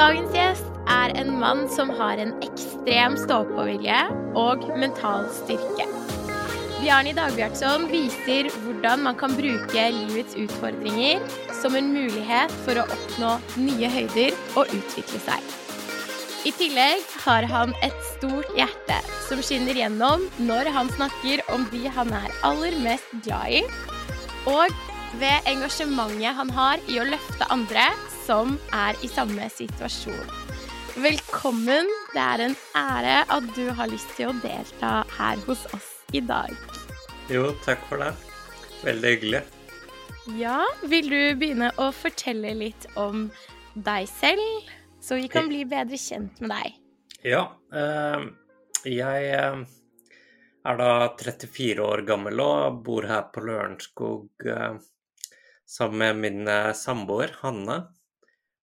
Dagens gjest er en mann som har en ekstrem stå-på-vilje og mental styrke. Bjarni Dagbjartsson viser hvordan man kan bruke livets utfordringer som en mulighet for å oppnå nye høyder og utvikle seg. I tillegg har han et stort hjerte som skinner gjennom når han snakker om de han er aller mest glad i, og ved engasjementet han har i å løfte andre som er i samme situasjon. Velkommen. Det er en ære at du har lyst til å delta her hos oss i dag. Jo, takk for det. Veldig hyggelig. Ja, vil du begynne å fortelle litt om deg selv? så vi kan bli bedre kjent med deg. Ja. Eh, jeg eh, er da 34 år gammel og bor her på Lørenskog eh, sammen med min samboer Hanne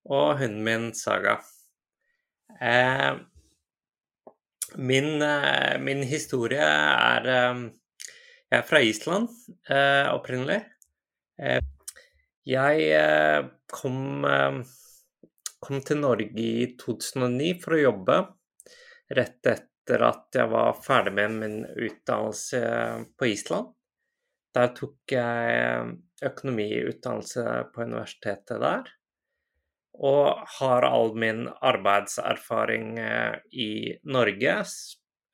og hunden min Saga. Min, min historie er Jeg er fra Island opprinnelig. Jeg kom kom til Norge i 2009 for å jobbe, rett etter at jeg var ferdig med min utdannelse på Island. Der tok jeg økonomiutdannelse på universitetet der. Og har all min arbeidserfaring eh, i Norge,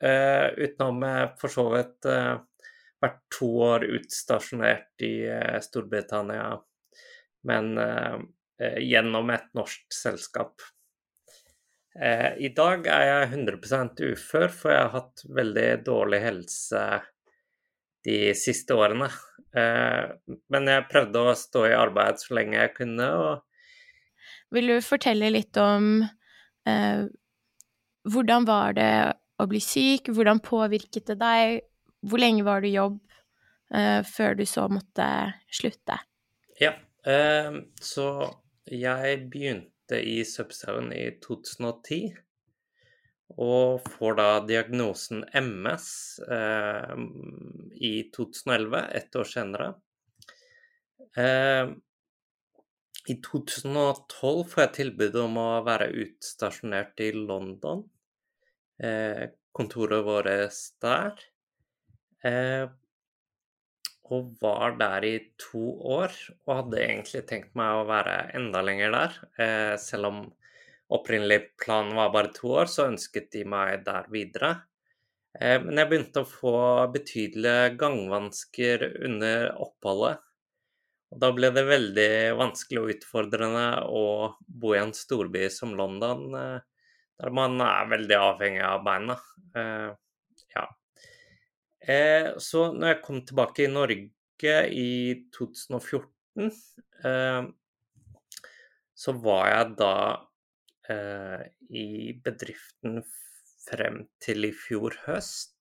eh, utenom for så vidt eh, vært to år utstasjonert i Storbritannia. Men Eh, gjennom et norsk selskap. Eh, I dag er jeg 100% ufør, for jeg har hatt veldig dårlig helse de siste årene. Eh, men jeg prøvde å stå i arbeid så lenge jeg kunne. Og Vil du fortelle litt om eh, hvordan var det å bli syk? Hvordan påvirket det deg? Hvor lenge var du i jobb eh, før du så måtte slutte? Ja, eh, så jeg begynte i Subzone i 2010, og får da diagnosen MS eh, i 2011, ett år senere. Eh, I 2012 får jeg tilbud om å være utstasjonert i London. Eh, kontoret vårt der. Eh, og var der i to år. Og hadde egentlig tenkt meg å være enda lenger der. Eh, selv om opprinnelig planen var bare to år, så ønsket de meg der videre. Eh, men jeg begynte å få betydelige gangvansker under oppholdet. Og da ble det veldig vanskelig og utfordrende å bo i en storby som London, eh, der man er veldig avhengig av beina. Eh, ja. Eh, så når jeg kom tilbake i Norge i 2014, eh, så var jeg da i bedriften frem til i fjor høst.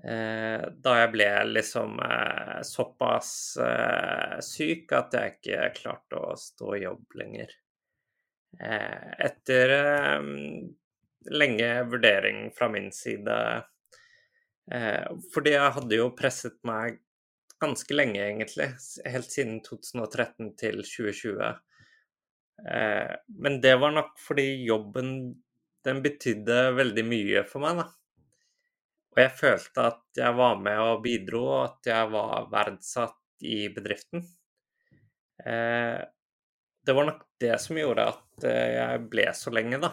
Eh, da jeg ble liksom eh, såpass eh, syk at jeg ikke klarte å stå i jobb lenger. etter lenge vurdering fra min side fordi jeg hadde jo presset meg ganske lenge, egentlig. Helt siden 2013 til 2020. Eh, men det var nok fordi jobben den betydde veldig mye for meg, da. Og jeg følte at jeg var med og bidro, og at jeg var verdsatt i bedriften. Eh, det var nok det som gjorde at jeg ble så lenge, da.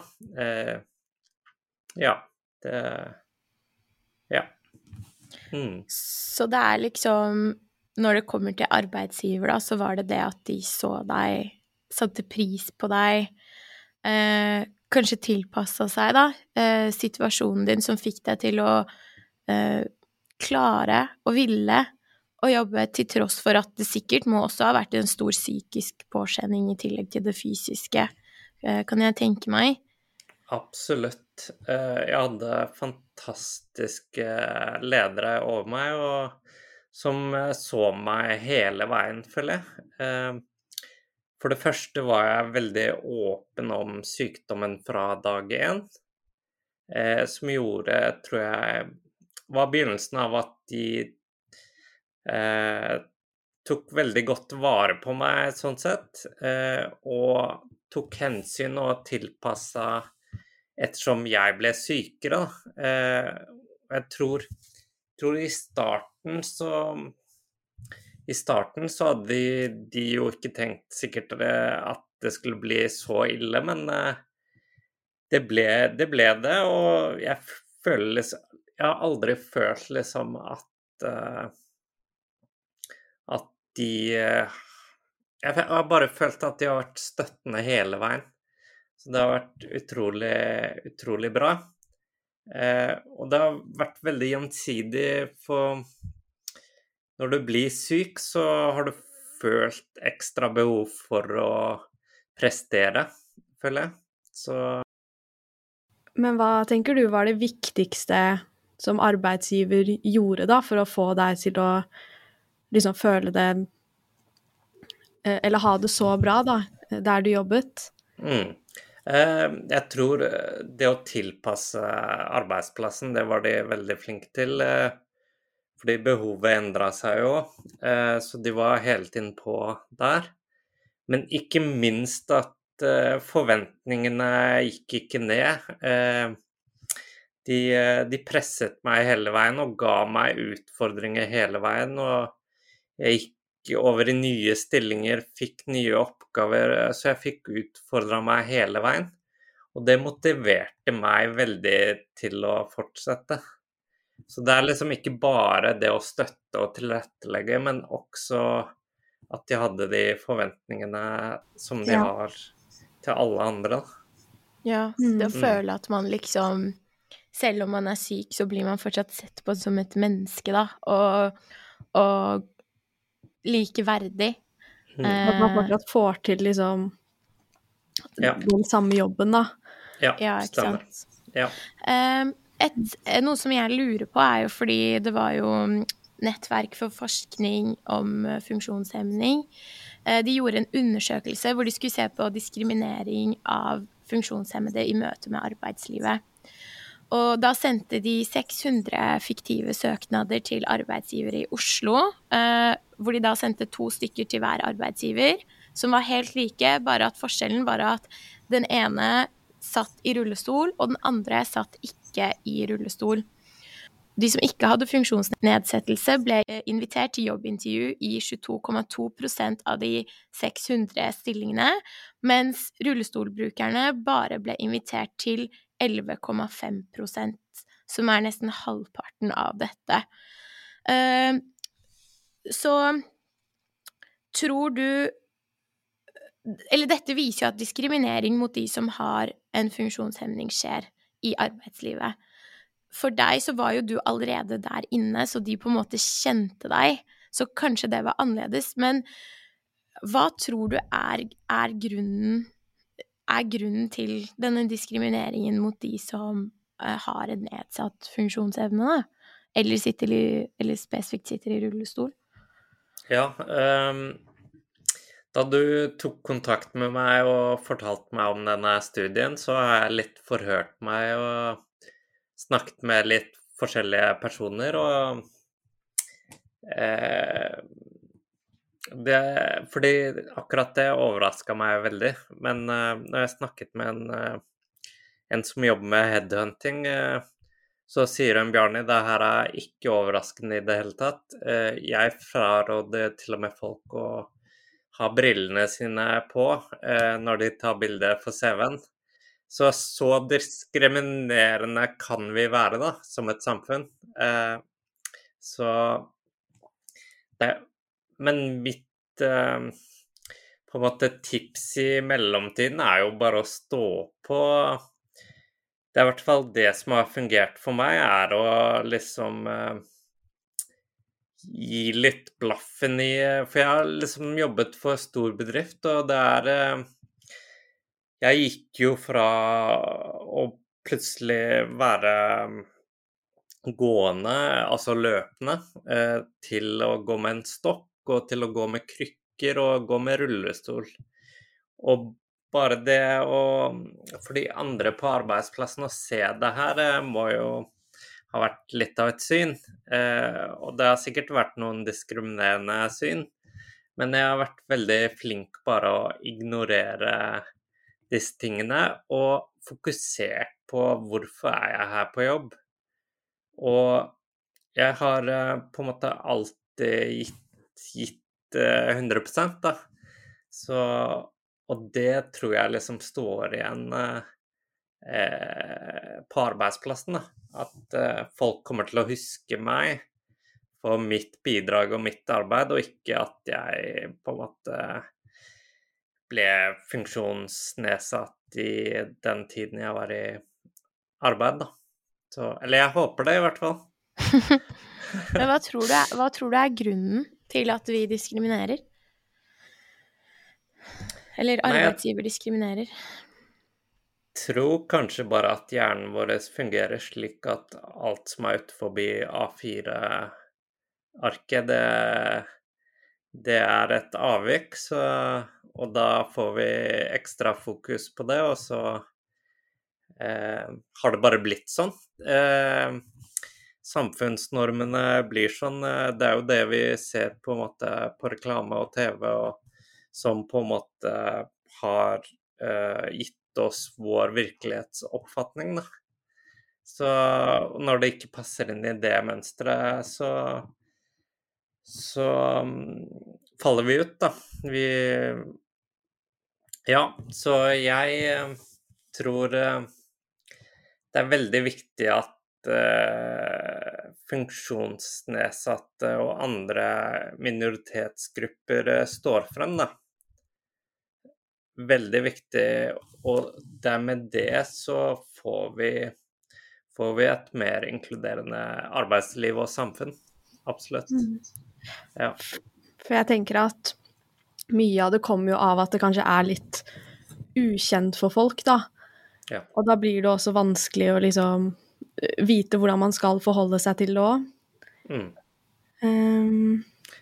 Ja. Det Ja. Mm. Så det er liksom Når det kommer til arbeidsgiver, da, så var det det at de så deg, satte pris på deg, eh, kanskje tilpassa seg, da, eh, situasjonen din som fikk deg til å eh, klare og ville å jobbe til tross for at det sikkert må også ha vært en stor psykisk påkjenning i tillegg til det fysiske, eh, kan jeg tenke meg. Absolutt. Eh, jeg hadde fantastiske ledere over meg, og som så meg hele veien, føler jeg. For det første var jeg veldig åpen om sykdommen fra dag én, som gjorde, tror jeg, var begynnelsen av at de eh, tok veldig godt vare på meg sånn sett. Eh, og tok hensyn og tilpassa ettersom jeg ble sykere. Eh, jeg tror, tror, i starten så I starten så hadde de, de jo ikke tenkt sikkert at det skulle bli så ille, men eh, det ble, det ble det. Og jeg føler liksom Jeg har aldri følt liksom at uh, At de uh, Jeg har bare følt at de har vært støttende hele veien. Så det har vært utrolig, utrolig bra. Eh, og det har vært veldig gjensidig, for når du blir syk, så har du følt ekstra behov for å prestere, føler jeg. Så Men hva tenker du var det viktigste som arbeidsgiver gjorde, da, for å få deg til å liksom føle det eh, Eller ha det så bra, da, der du jobbet? Mm. Eh, jeg tror eh, det å tilpasse arbeidsplassen, det var de veldig flinke til. Fordi behovet endra seg jo, så de var hele tiden på der. Men ikke minst at forventningene gikk ikke ned. De, de presset meg hele veien og ga meg utfordringer hele veien. Og jeg gikk over i nye stillinger, fikk nye oppgaver, eh, så jeg fikk utfordra meg hele veien. Og det motiverte meg veldig til å fortsette. Så det er liksom ikke bare det å støtte og tilrettelegge, men også at de hadde de forventningene som de ja. har til alle andre. Ja, det å mm. føle at man liksom Selv om man er syk, så blir man fortsatt sett på som et menneske, da. Og, og likeverdig. Mm. At man fortsatt får til liksom ja. den samme jobben, da. Ja, ja ikke sant. Ja. Um, et, noe som jeg lurer på, er jo fordi det var jo Nettverk for forskning om funksjonshemning. De gjorde en undersøkelse hvor de skulle se på diskriminering av funksjonshemmede i møte med arbeidslivet. Og da sendte de 600 fiktive søknader til arbeidsgivere i Oslo. Eh, hvor de da sendte to stykker til hver arbeidsgiver, som var helt like, bare at forskjellen var at den ene satt i rullestol, og den andre satt ikke i rullestol. De som ikke hadde funksjonsnedsettelse, ble invitert til jobbintervju i 22,2% av de 600 stillingene, mens rullestolbrukerne bare ble invitert til 11,5% som er nesten halvparten av dette. Uh, så tror du Eller dette viser jo at diskriminering mot de som har en funksjonshemning, skjer i arbeidslivet. For deg så var jo du allerede der inne, så de på en måte kjente deg. Så kanskje det var annerledes. Men hva tror du er, er grunnen er grunnen til denne diskrimineringen mot de som uh, har en nedsatt funksjonsevne, da? Eller, i, eller spesifikt sitter i rullestol? Ja. Um, da du tok kontakt med meg og fortalte meg om denne studien, så har jeg litt forhørt meg og snakket med litt forskjellige personer, og eh, det, fordi akkurat det overraska meg veldig. Men uh, når jeg snakket med en, uh, en som jobber med headhunting, uh, så sier hun Bjarni det her er ikke overraskende i det hele tatt. jeg fraråder til og med folk å ha brillene sine på når de tar bilde for CV-en. Så så diskriminerende kan vi være, da, som et samfunn. så det men mitt eh, på en måte tips i mellomtiden er jo bare å stå på. Det er i hvert fall det som har fungert for meg, er å liksom eh, gi litt blaffen i For jeg har liksom jobbet for stor bedrift, og det er eh, Jeg gikk jo fra å plutselig være gående, altså løpende, til å gå med en stokk og til å gå med krykker og gå med rullestol. Og bare det å For de andre på arbeidsplassen å se det her eh, må jo ha vært litt av et syn. Eh, og det har sikkert vært noen diskriminerende syn. Men jeg har vært veldig flink bare å ignorere disse tingene, og fokusert på hvorfor er jeg her på jobb. Og jeg har eh, på en måte alltid gitt, gitt 100 eh, da. Så Og det tror jeg liksom står igjen eh, på arbeidsplassen, da. At eh, folk kommer til å huske meg for mitt bidrag og mitt arbeid, og ikke at jeg på en måte ble funksjonsnedsatt i den tiden jeg var i arbeid, da. Så, eller jeg håper det, i hvert fall. Men hva tror, du hva tror, du er, grunnen til at vi diskriminerer? Eller arbeidsgiver diskriminerer? Jeg tror kanskje bare at hjernen vår fungerer slik at alt som er utenfor A4-arket, det, det, er et avvik. Så, og da får vi ekstra fokus på det, og så eh, har det bare blitt sånn. Eh, samfunnsnormene blir sånn. Eh, det er jo det vi ser på en måte på reklame og TV, og som på en måte har uh, gitt oss vår virkelighetsoppfatning, da. Så når det ikke passer inn i det mønsteret, så så um, faller vi ut, da. Vi Ja, så jeg uh, tror uh, det er veldig viktig at funksjonsnedsatte og andre minoritetsgrupper uh, står frem, da. Veldig viktig, og det med det så får vi, får vi et mer inkluderende arbeidsliv og samfunn. Absolutt. Mm. Ja. For jeg tenker at mye av det kommer jo av at det kanskje er litt ukjent for folk, da. Ja. Og da blir det også vanskelig å liksom vite hvordan man skal forholde seg til det òg. Mm. Um,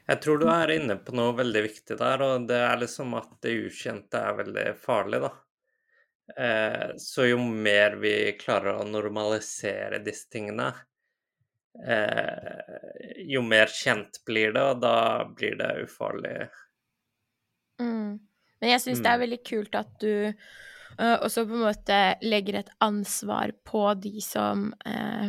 jeg tror du er inne på noe veldig viktig der, og det er liksom at det ukjente er veldig farlig, da. Eh, så jo mer vi klarer å normalisere disse tingene, eh, jo mer kjent blir det, og da blir det ufarlig. Mm. Men jeg syns mm. det er mm. veldig kult at du Uh, og så på en måte legger et ansvar på de som uh,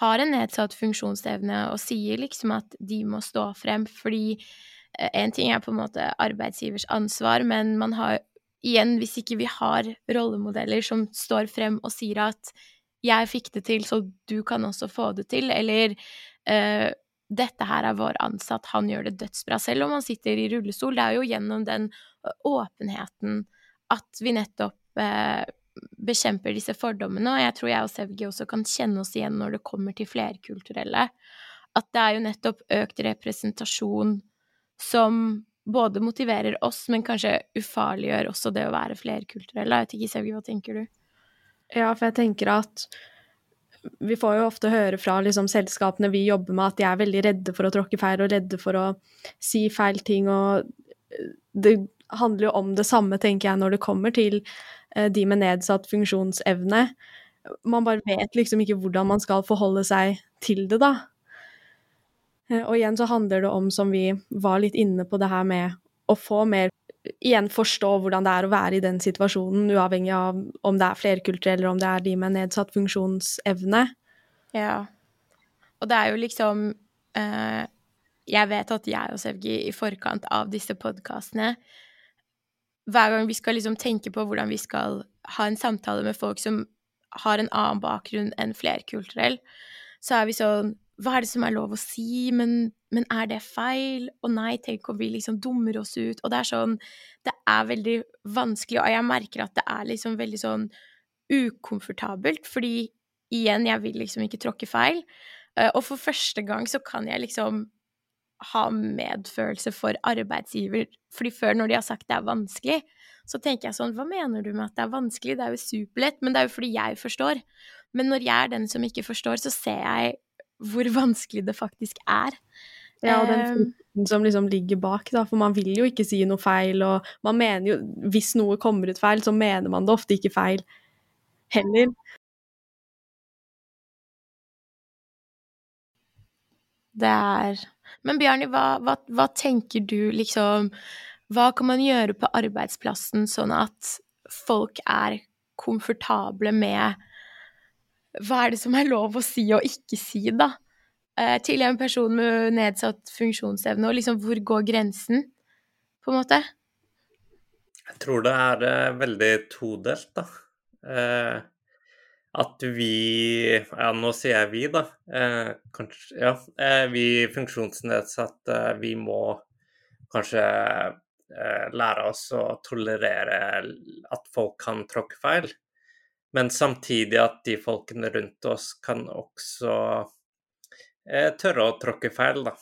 har en nedsatt funksjonsevne, og sier liksom at de må stå frem, fordi uh, en ting er på en måte arbeidsgivers ansvar, men man har igjen, hvis ikke vi har rollemodeller som står frem og sier at 'jeg fikk det til, så du kan også få det til', eller dette her er vår ansatt, han gjør det dødsbra, selv om han sitter i rullestol. Det er jo gjennom den åpenheten at vi nettopp bekjemper disse fordommene, og jeg tror jeg og Sevgi også kan kjenne oss igjen når det kommer til flerkulturelle. At det er jo nettopp økt representasjon som både motiverer oss, men kanskje ufarliggjør også det å være flerkulturelle. Jeg vet ikke, Sevgi, hva tenker du? Ja, for jeg tenker at vi får jo ofte høre fra liksom, selskapene vi jobber med, at de er veldig redde for å tråkke feil og redde for å si feil ting, og det handler jo om det samme, tenker jeg, når det kommer til Eh, de med nedsatt funksjonsevne. Man bare vet liksom ikke hvordan man skal forholde seg til det, da. Eh, og igjen så handler det om, som vi var litt inne på, det her med å få mer Igjen forstå hvordan det er å være i den situasjonen, uavhengig av om det er flerkulturelle eller om det er de med nedsatt funksjonsevne. Ja. Og det er jo liksom eh, Jeg vet at jeg og Sevgi i forkant av disse podkastene hver gang vi skal liksom tenke på hvordan vi skal ha en samtale med folk som har en annen bakgrunn enn flerkulturell, så er vi sånn Hva er det som er lov å si? Men, men er det feil? Og nei, tenk om vi liksom dummer oss ut? Og det er sånn Det er veldig vanskelig, og jeg merker at det er liksom veldig sånn ukomfortabelt, fordi igjen, jeg vil liksom ikke tråkke feil. Eh, og for første gang så kan jeg liksom ha medfølelse for arbeidsgiver. Fordi før, når de har sagt det er vanskelig, så tenker jeg sånn Hva mener du med at det er vanskelig? Det er jo superlett. Men det er jo fordi jeg forstår. Men når jeg er den som ikke forstår, så ser jeg hvor vanskelig det faktisk er. Ja, og den ehm. frykten som liksom ligger bak, da, for man vil jo ikke si noe feil, og man mener jo Hvis noe kommer ut feil, så mener man det ofte ikke feil heller. Det er men Bjarni, hva, hva, hva, tenker du liksom Hva kan man gjøre på arbeidsplassen sånn at folk er komfortable med hva er det som er lov å si og ikke si, da? Eh, til en person med nedsatt funksjonsevne, og liksom hvor går grensen, på en måte? Jeg tror det er eh, veldig todelt, da. Eh, at vi Ja, nå sier jeg vi, da. Eh, kanskje Ja. Eh, vi funksjonsnedsatte, vi må kanskje eh, lære oss å tolerere at folk kan tråkke feil. Men samtidig at de folkene rundt oss kan også eh, tørre å tråkke feil, da.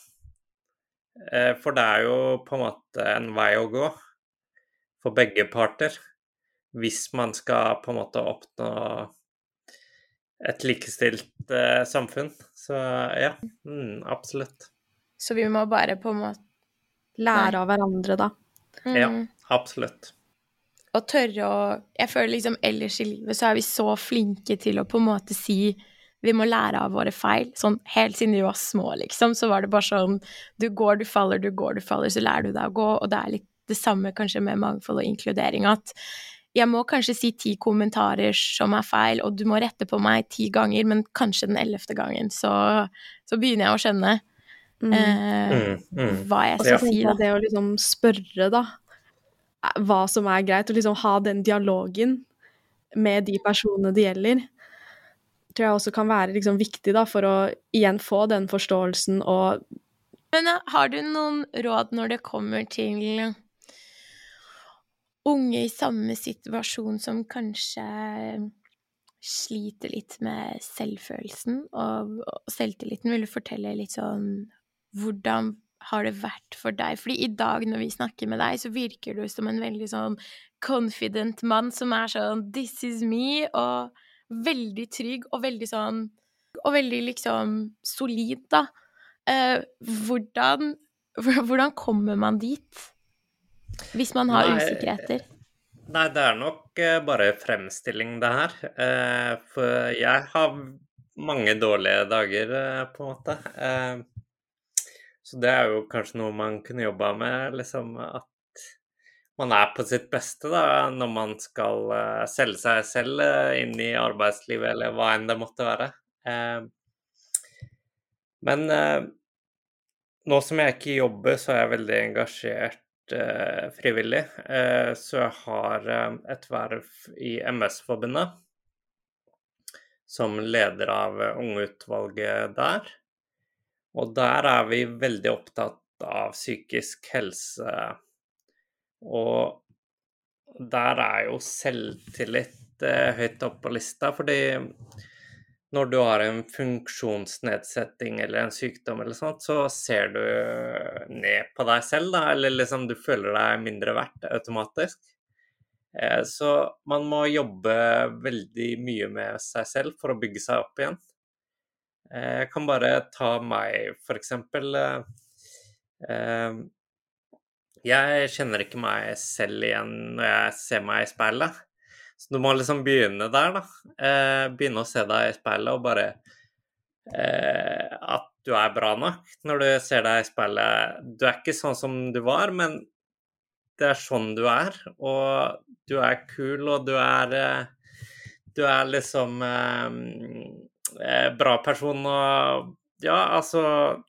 Eh, for det er jo på en måte en vei å gå for begge parter. Hvis man skal på en måte oppnå et likestilt eh, samfunn. Så ja, mm, absolutt. Så vi må bare på en måte Lære av hverandre, da. mm, Ja, absolutt. Og tørre å Jeg føler liksom ellers i livet så er vi så flinke til å på en måte si vi må lære av våre feil. Sånn helt siden vi var små, liksom, så var det bare sånn Du går, du faller, du går, du faller, så lærer du deg å gå. Og det er litt det samme kanskje med mangfold og inkludering, at jeg må kanskje si ti kommentarer som er feil, og du må rette på meg ti ganger, men kanskje den ellevte gangen så, så begynner jeg å skjønne Mm. eh, Mm, mm. hva jeg skal si, da. det å liksom spørre, da, hva som er greit, og liksom ha den dialogen med de personene det gjelder, tror jeg også kan være liksom viktig, da, for å igjen få den forståelsen og Men eh, har du noen råd når det kommer til unge i samme situasjon som kanskje sliter litt med selvfølelsen og og selvtilliten? Vil du fortelle litt sånn hvordan har det vært for deg? Fordi i dag når vi snakker med deg, så virker du som en veldig sånn confident mann som er sånn 'this is me', og veldig trygg og veldig sånn Og veldig liksom solid, da. Eh, hvordan, hvordan kommer man dit? Hvis man har Nei, usikkerheter? Nei, det er nok eh, bare fremstilling, det her. Eh, for jeg har mange dårlige dager, eh, på en måte. Så det er jo kanskje noe man kunne jobba med, liksom at man er på sitt beste da, når man skal selge seg selv inn i arbeidslivet, eller hva enn det måtte være. Men nå som jeg ikke jobber, så er jeg veldig engasjert frivillig. Eh, så jeg har eh, et verv i MS-forbundet som leder av eh, ungeutvalget der. Og der er vi veldig opptatt av psykisk helse. Og der er jo selvtillit eh, høyt oppe på lista, fordi når du har en funksjonsnedsetting eller en sykdom eller sånt, så ser du ned på deg selv, da, eller liksom du føler deg mindre verdt automatisk. Eh, Så man må jobbe veldig mye med seg selv for å bygge seg opp igjen. Eh, Jeg kan bare ta meg, for eksempel. eh, Jeg kjenner ikke meg selv igjen når jeg ser meg i speilet. Så du må liksom begynne der, da. Eh, begynne å se deg i speilet og bare eh, At du er bra nok når du ser deg i speilet. Du er ikke sånn som du var, men det er sånn du er. Og du er kul, og du er eh, Du er liksom eh, eh, bra person og Ja, altså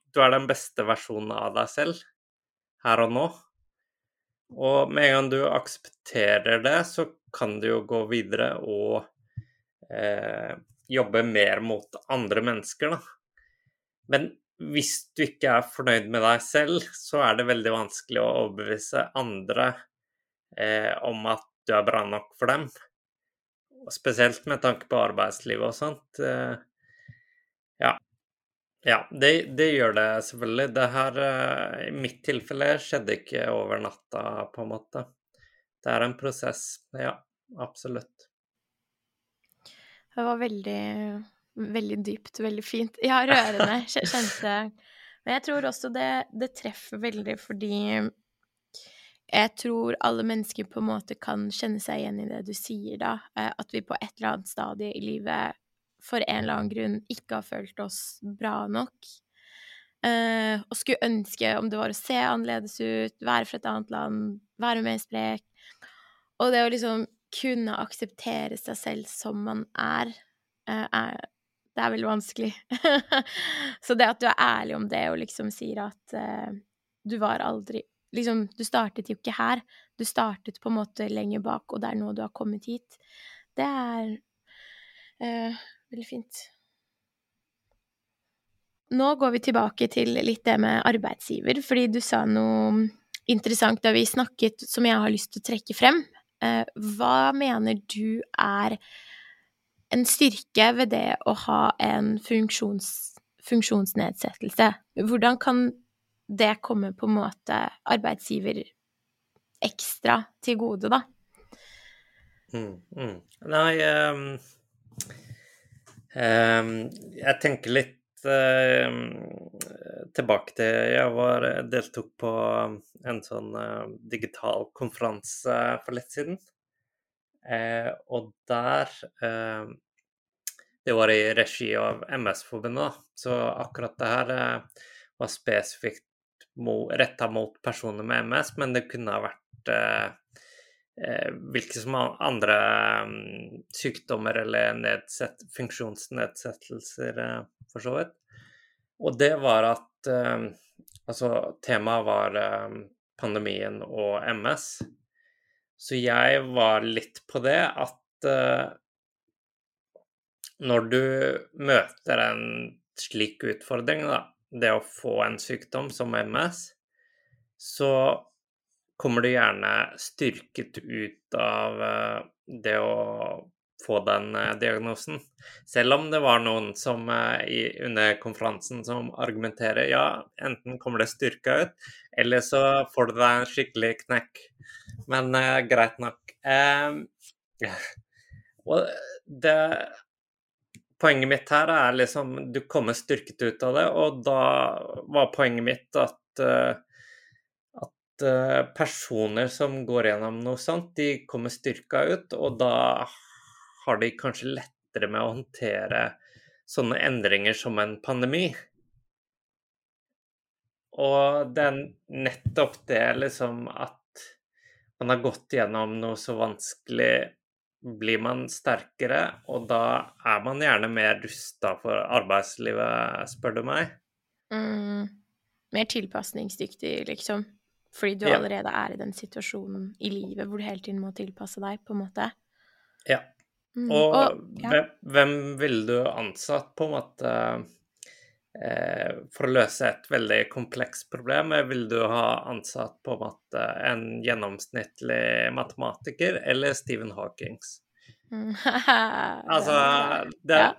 Du er den beste versjonen av deg selv her og nå. Og med en gang du aksepterer det, så kan du jo gå videre og eh, jobbe mer mot andre mennesker, da. Men hvis du ikke er fornøyd med deg selv, så er det veldig vanskelig å overbevise andre eh, om at du er bra nok for dem. Og spesielt med tanke på arbeidslivet og sånt. Eh, ja. Ja, det, det gjør det selvfølgelig. Det her, eh, i mitt tilfelle, skjedde ikke over natta, på en måte. Det er en prosess. Ja, absolutt. Det var veldig, veldig dypt, veldig fint. Ja, rørende, kj- kjente Men jeg tror også det, det treffer veldig fordi jeg tror alle mennesker på en måte kan kjenne seg igjen i det du sier, da. Eh, At vi på et eller annet stadie i livet for en eller annen grunn ikke har følt oss bra nok. Eh, og skulle ønske om det var å se annerledes ut, være fra et annet land, være mer sprek. Og det å liksom kunne akseptere seg selv som man er, eh, er Det er veldig vanskelig. Så det at du er ærlig om det og liksom sier at uh, du var aldri Liksom, du startet jo ikke her. Du startet på en måte lenger bak, og det er nå du har kommet hit. Det er uh, veldig fint. Nå går vi tilbake til litt det med arbeidsgiver, fordi du sa noe interessant da vi snakket som jeg har lyst til å trekke frem. Eh, hva mener du er en styrke ved det å ha en funksjons, funksjonsnedsettelse? Hvordan kan det komme på en måte arbeidsgiver ekstra til gode, da? Mm, mm. Nei um, um, Jeg tenker litt tilbake til Jeg var, deltok på en sånn digital konferanse for litt siden. Eh, og der Det var i regi av MS-forbundet, så akkurat det her var spesifikt retta mot personer med MS, men det kunne ha vært eh, eh, hvilke som andre um, sykdommer eller nedsett, funksjonsnedsettelser, eh, for så vidt. Og det var at eh, Altså, temaet var eh, pandemien og MS. Så jeg var litt på det at eh, når du møter en slik utfordring, da, det å få en sykdom som MS, så kommer du gjerne styrket ut av eh, det å få den eh, diagnosen. Selv om det var noen som eh, under konferansen som argumenterer ja, enten kommer det styrka ut, eller så får du deg en skikkelig knekk. Men eh, greit nok. Eh, og det poenget mitt her er liksom Du kommer styrket ut av det, og da var poenget mitt at, eh, personer som går gjennom noe sånt, de kommer styrka ut, og da har de kanskje lettere med å håndtere sånne endringer som en pandemi. Og det er nettopp det liksom at man har gått gjennom noe så vanskelig blir man sterkere, og da er man gjerne mer rusta for arbeidslivet, spør du meg. Mm. Mer tilpasningsdyktig, liksom. Fordi du ja. allerede er i den situasjonen i livet hvor du hele tiden må tilpasse deg, på en måte. Ja. Mm. Og, og ja. Hvem, hvem ville du ansatt, på en måte eh, For å løse et veldig komplekst problem, vil du ha ansatt på en måte en gjennomsnittlig matematiker eller Stephen Hawkings? Mm. altså det Ja.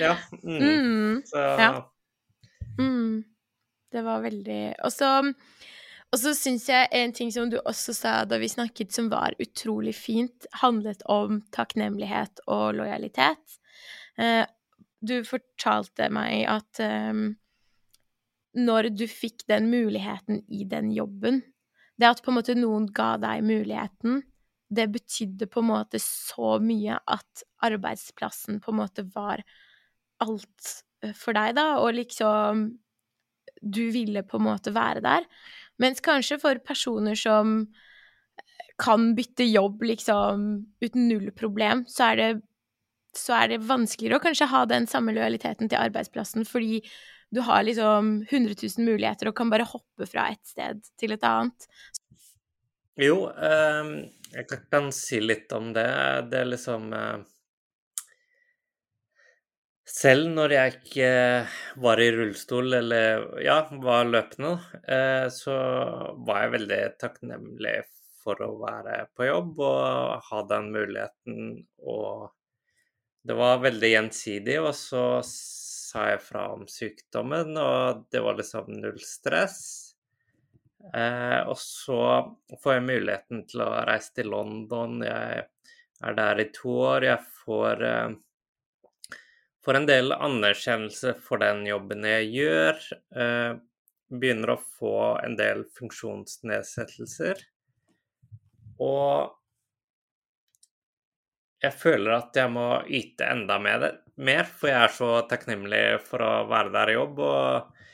ja mm. Mm. Så ja. Mm. Det var veldig Og så og så syns jeg en ting som du også sa da vi snakket som var utrolig fint, handlet om takknemlighet og lojalitet. Eh, du fortalte meg at um, når du fikk den muligheten i den jobben Det at på en måte noen ga deg muligheten, det betydde på en måte så mye at arbeidsplassen på en måte var alt eh, for deg, da, og liksom Du ville på en måte være der. Mens kanskje for personer som kan bytte jobb liksom uten null problem, så er det så er det vanskeligere å kanskje ha den samme lojaliteten til arbeidsplassen, fordi du har liksom 100 000 muligheter og kan bare hoppe fra et sted til et annet. Jo, eh, jeg kan si litt om det. Det er liksom eh, Selv når jeg ikke var i rullestol eller ja, var løpende, eh, så var jeg veldig takknemlig for å være på jobb og ha den muligheten og det var veldig gjensidig, og så sa jeg fra om sykdommen, og det var liksom null stress. Eh, og så får jeg muligheten til å reise til London. Jeg er der i to år. Jeg får, eh, får en del anerkjennelse for den jobben jeg gjør. Eh, begynner å få en del funksjonsnedsettelser. Og jeg føler at jeg må yte enda mer, for jeg er så takknemlig for å være der i jobb. Og,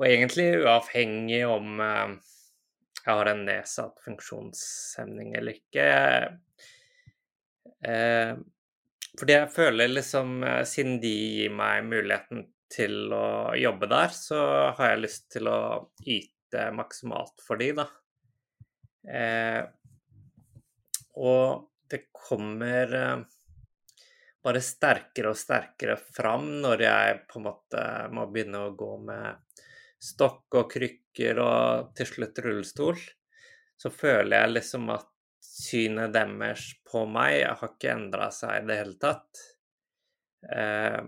og egentlig uavhengig om eh, jeg har en nedsatt funksjonshemning eller ikke. Jeg, Eh, fordi jeg føler liksom, eh, siden de gir meg muligheten til å jobbe der, så har jeg lyst til å yte maksimalt for de, da. Eh, og det kommer eh, bare sterkere og sterkere fram når jeg på en måte må begynne å gå med stokk og krykker og til slutt rullestol. Så føler jeg liksom at synet deres på meg har ikke endra seg i det hele tatt. Eh,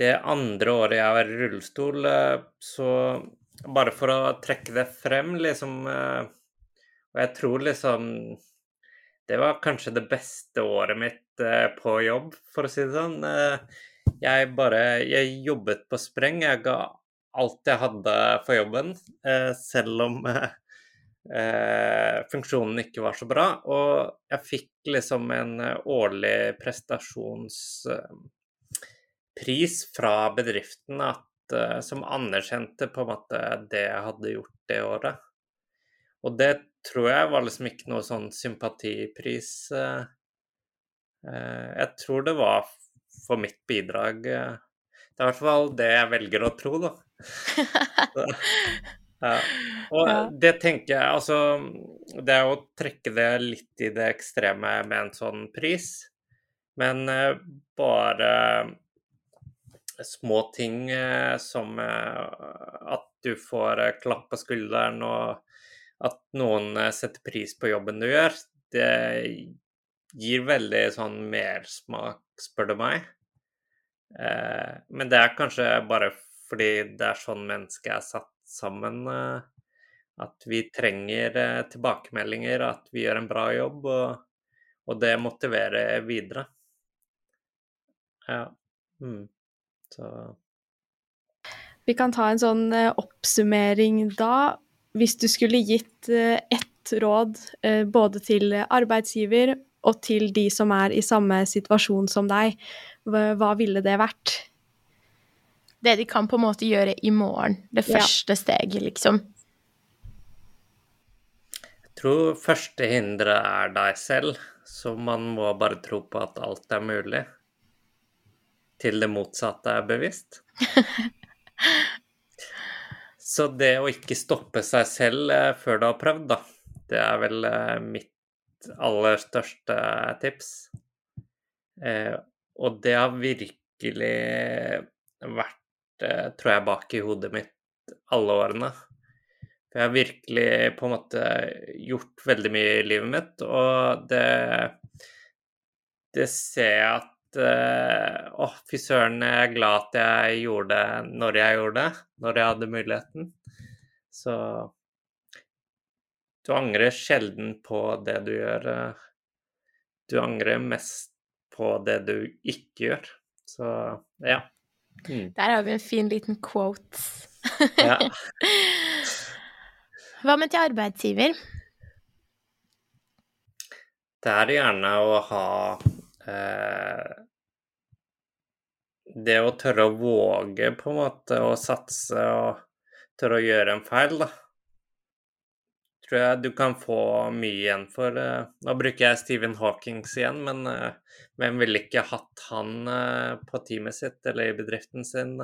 det andre året jeg var i rullestol, eh, så bare for å trekke det frem, liksom eh, Og jeg tror liksom det var kanskje det beste året mitt på jobb, for å si det sånn. Jeg bare Jeg jobbet på spreng. Jeg ga alt jeg hadde for jobben, selv om funksjonen ikke var så bra. Og jeg fikk liksom en årlig prestasjonspris fra bedriften at, som anerkjente på en måte det jeg hadde gjort det året. Og det tror jeg var liksom ikke noe sånn sympatipris. Eh, eh, jeg tror det var for mitt bidrag. Eh, det er i hvert fall det jeg velger å tro, da. ja. Og det tenker jeg Altså, det er å trekke det litt i det ekstreme med en sånn pris, men bare små ting som at du får klapp på skulderen og at noen eh, setter pris på jobben du gjør, det gir veldig sånn mersmak, spør du meg. Eh, men det er kanskje bare fordi det er sånn mennesket er satt sammen. Eh, at vi trenger tilbakemeldinger, at vi gjør en bra jobb, og, og det motiverer videre. Ja. Mm. Så Vi kan ta en sånn oppsummering da hvis du skulle gitt eh, ett råd eh, både til arbeidsgiver og til de som er i samme situasjon som deg, hva ville det vært? Det de kan på en måte gjøre i morgen. Det første ja. steget, liksom. Jeg tror første hinderet er deg selv, så man må bare tro på at alt er mulig. Til det motsatte er bevisst. Så det å ikke stoppe seg selv eh, før du har prøvd, da, det er vel eh, mitt aller største tips. Eh, og det har virkelig vært, tror jeg, bak i hodet mitt alle årene. For jeg har virkelig på en måte gjort veldig mye i livet mitt, og det, det ser jeg at uh, Å, fy søren, jeg er glad at jeg gjorde det når jeg gjorde det, når jeg hadde muligheten. Så du angrer sjelden på det du gjør. Eh, du angrer mest på det du ikke gjør. Så ja. Mm. Der har vi en fin liten quote. ja. Hva med til arbeidsgiver? Det er gjerne å ha Eh, det å tørre å våge på en måte å satse og tørre å gjøre en feil, da, tror jeg du kan få mye igjen for. Eh, nå bruker jeg Stephen Hawkings igjen, men eh, hvem ville ikke hatt han på teamet sitt eller i bedriften sin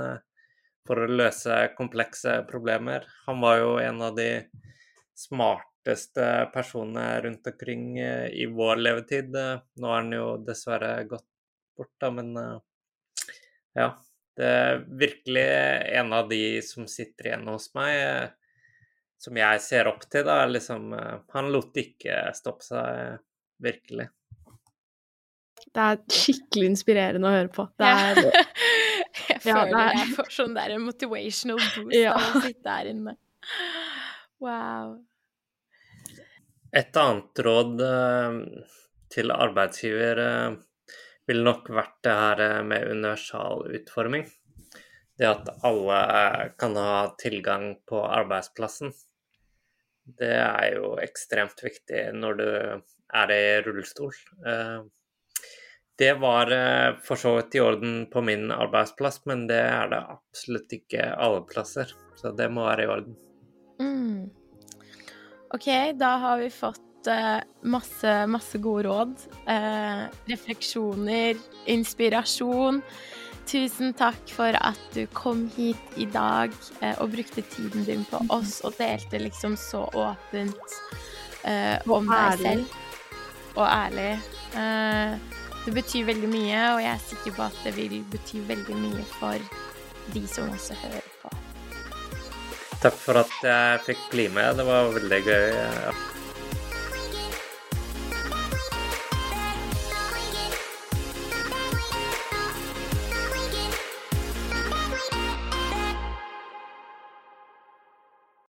for å løse komplekse problemer? Han var jo en av de smarteste personene rundt omkring eh, i vår levetid. Nå er han jo dessverre gått bort, da, men eh, ja. Det er virkelig en av de som sitter igjen hos meg, eh, som jeg ser opp til, da. Liksom, han lot ikke stoppe seg, virkelig. Det er skikkelig inspirerende å høre på. Det er Jeg føler ja, er... jeg får sånn der motivational boost ja. av å sitte her inne. Wow. Et annet råd eh, til arbeidsgiver eh, ville nok vært det her eh, med universal utforming. Det at alle kan ha tilgang på arbeidsplassen. Det er jo ekstremt viktig når du er i rullestol. Det var for så vidt i orden på min arbeidsplass, men det er det absolutt ikke alle plasser. Så det må være i orden. Mm. OK, da har vi fått eh, masse, masse gode råd. Eh, refleksjoner, inspirasjon. Tusen takk for at du kom hit i dag eh, og brukte tiden din på oss og delte liksom så åpent eh, om deg selv. Og ærlig. Eh, det betyr veldig mye, og jeg er sikker på at det vil bety veldig mye for de som også hører på. Takk for at jeg fikk bli med. Det var veldig gøy. Ja.